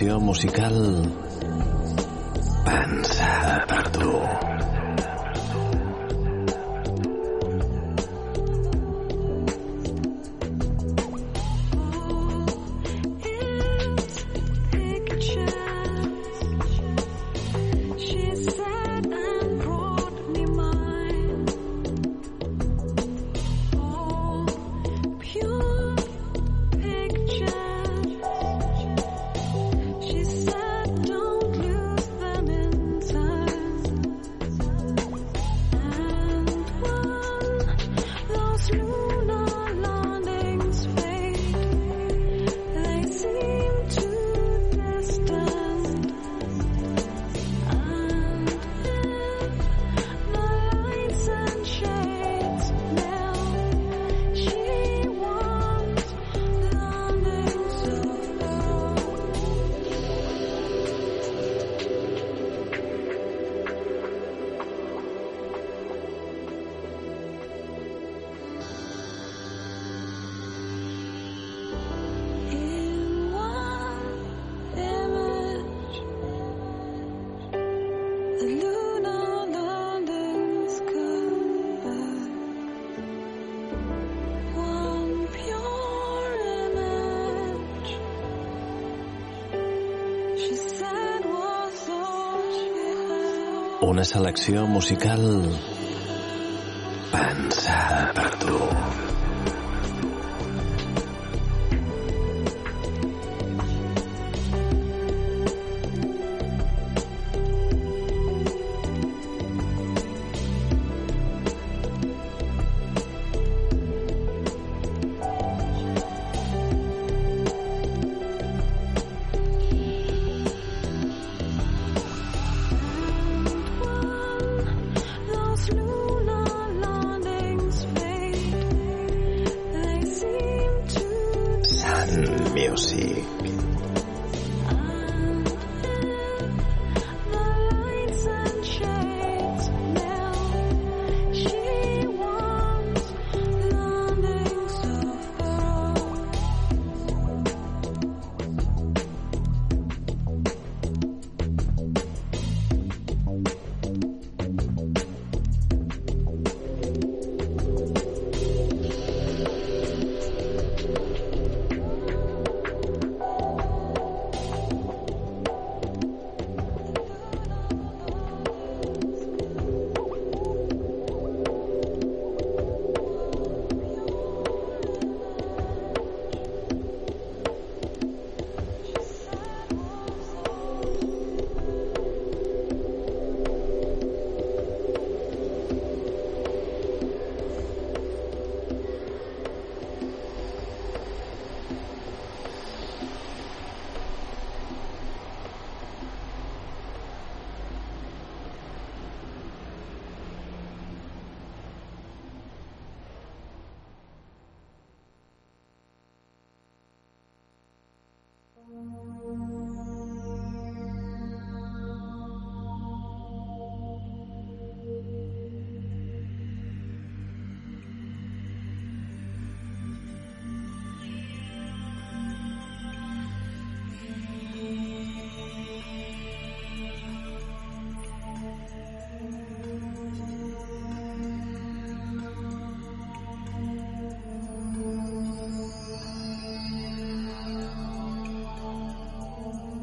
selección musical. una selecció musical Deus. E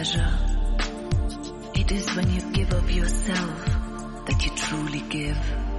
pleasure. It is when you give of yourself that you truly give.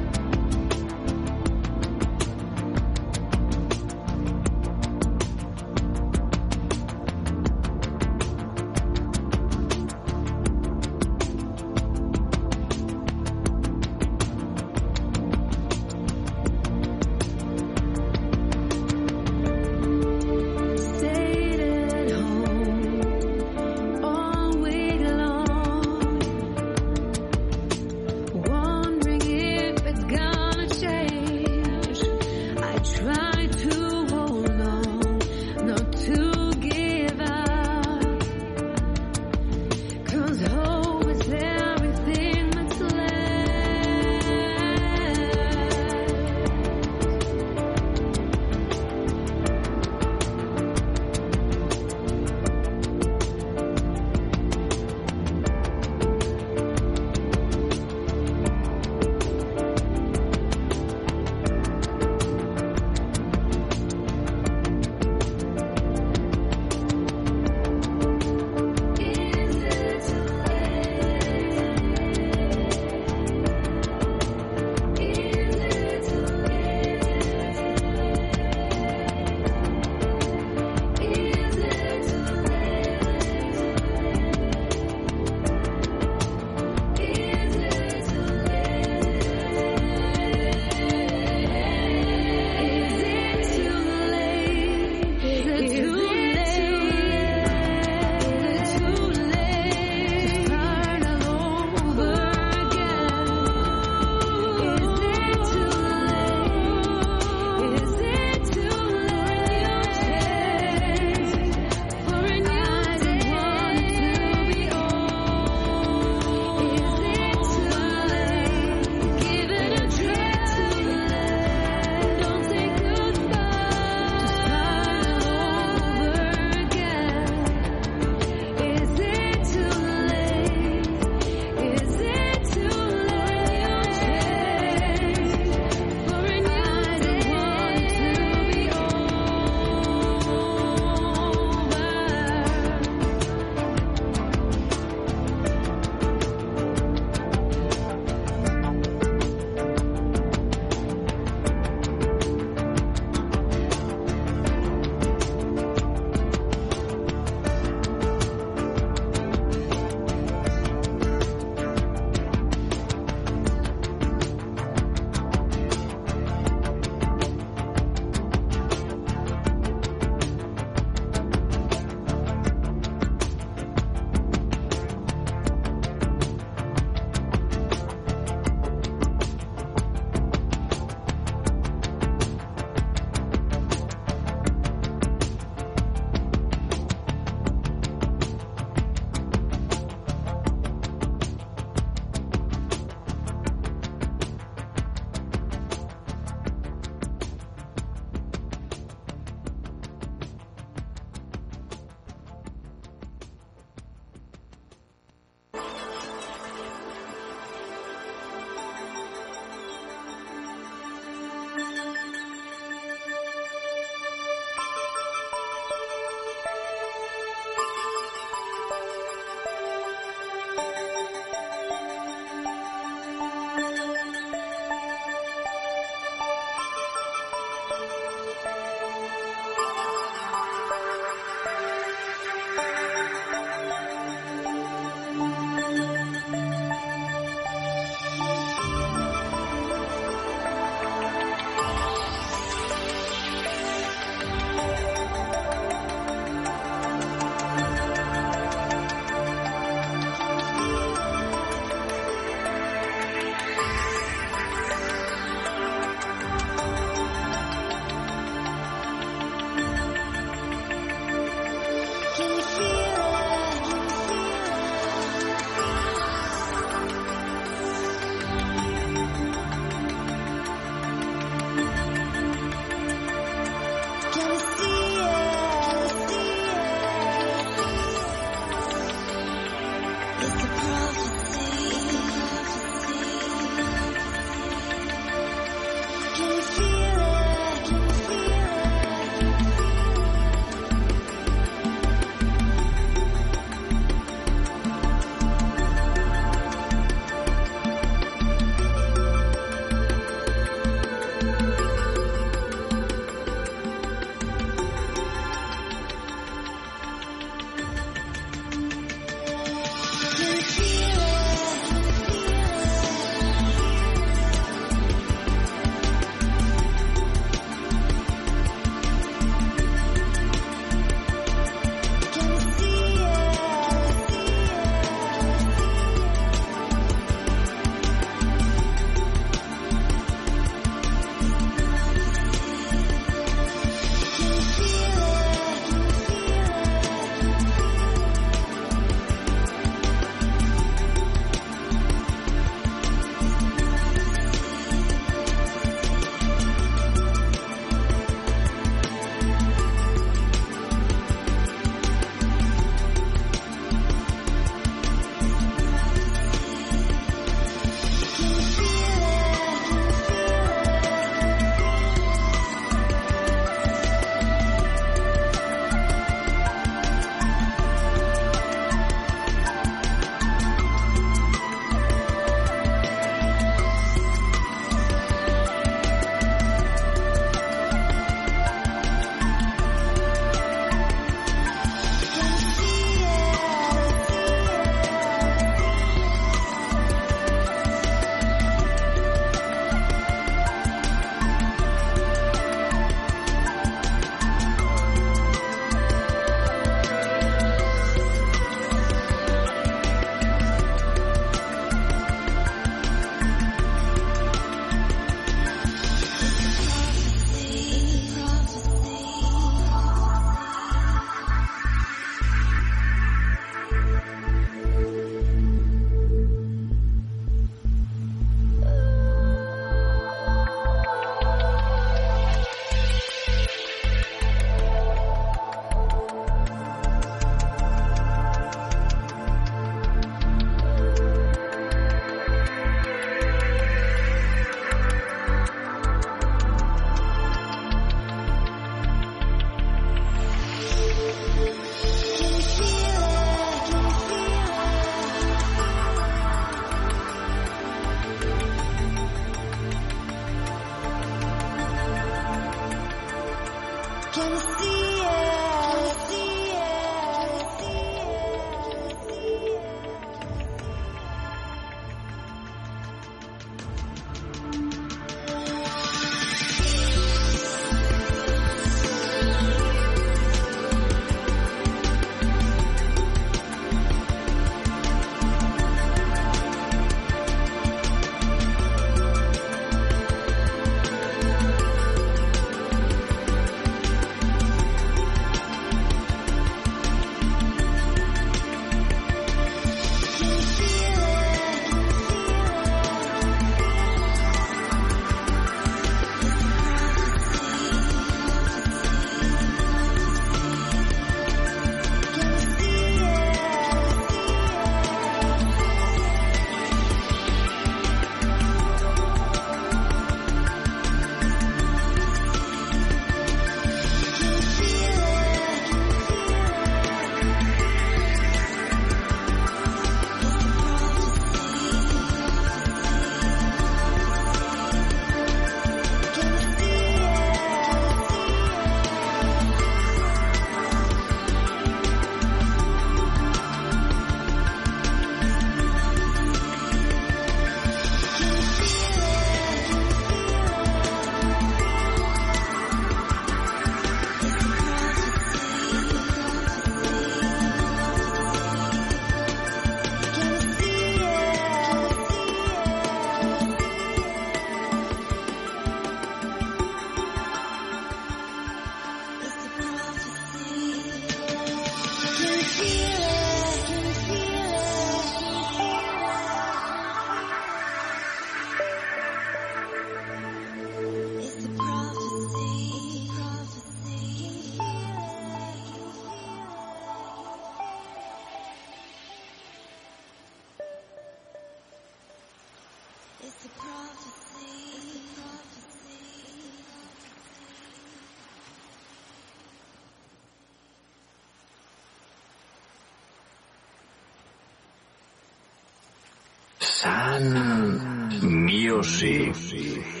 Music.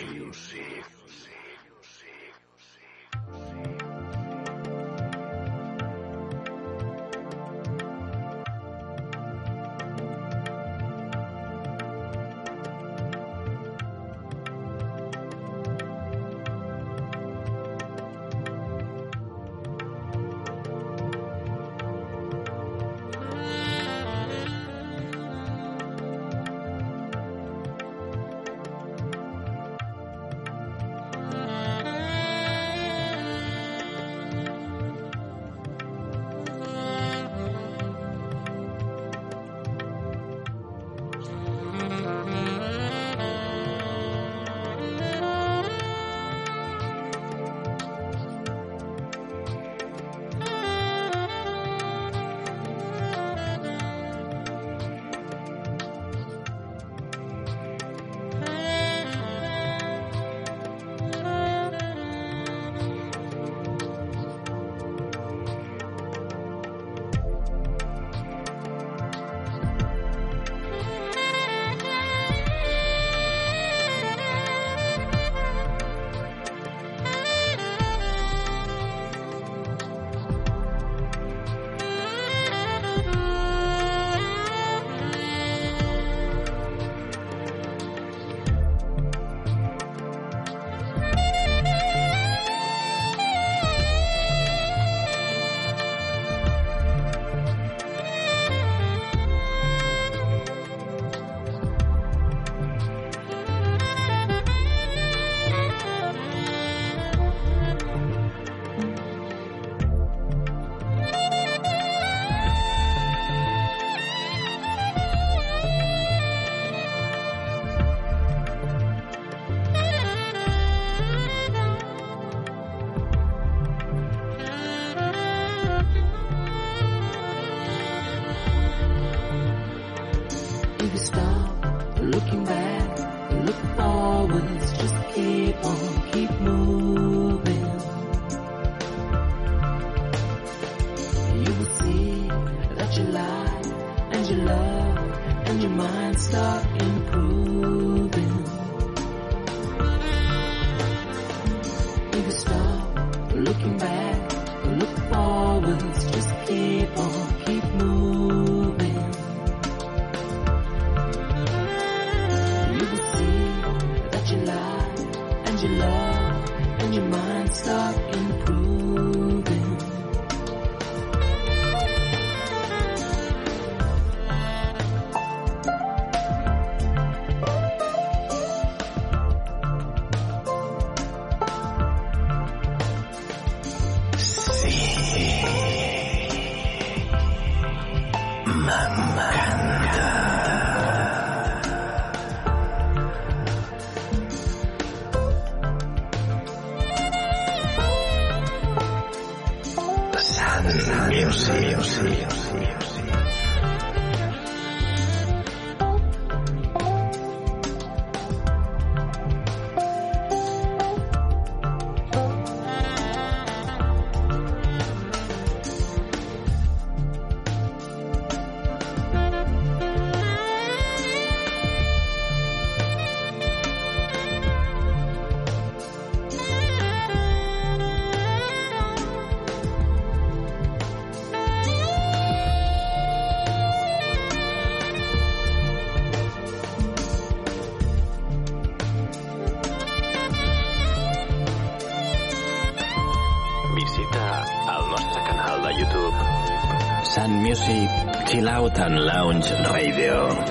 Mountain Lounge Radio.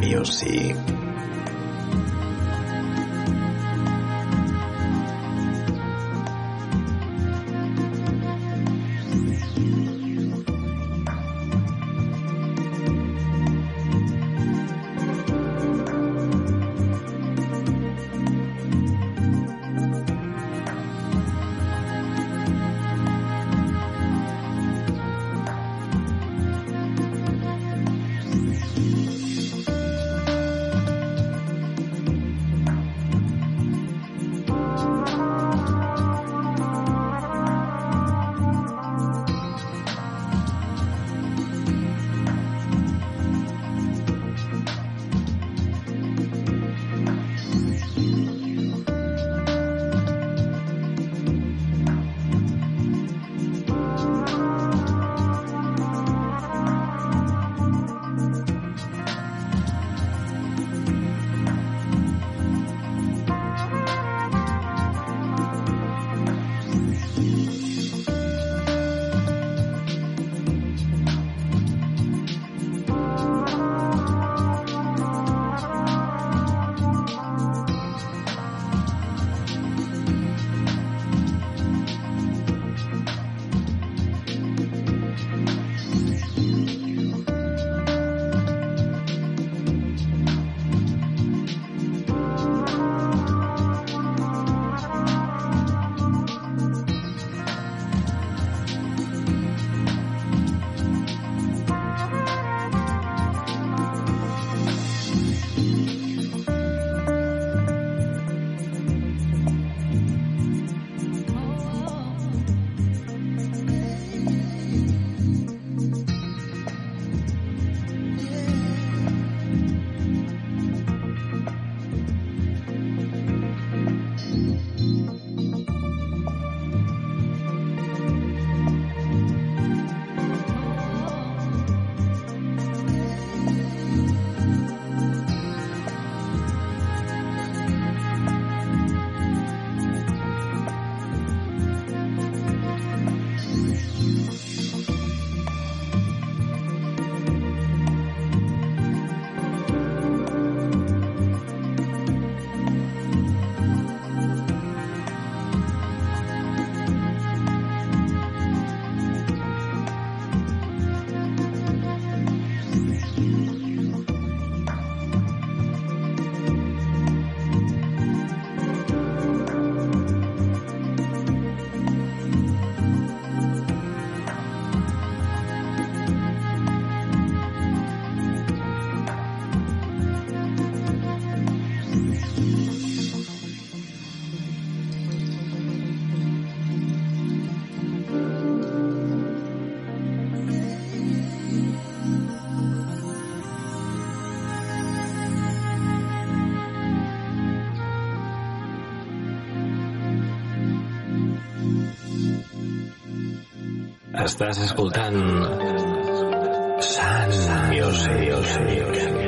Music. Estàs escoltant Sun Music.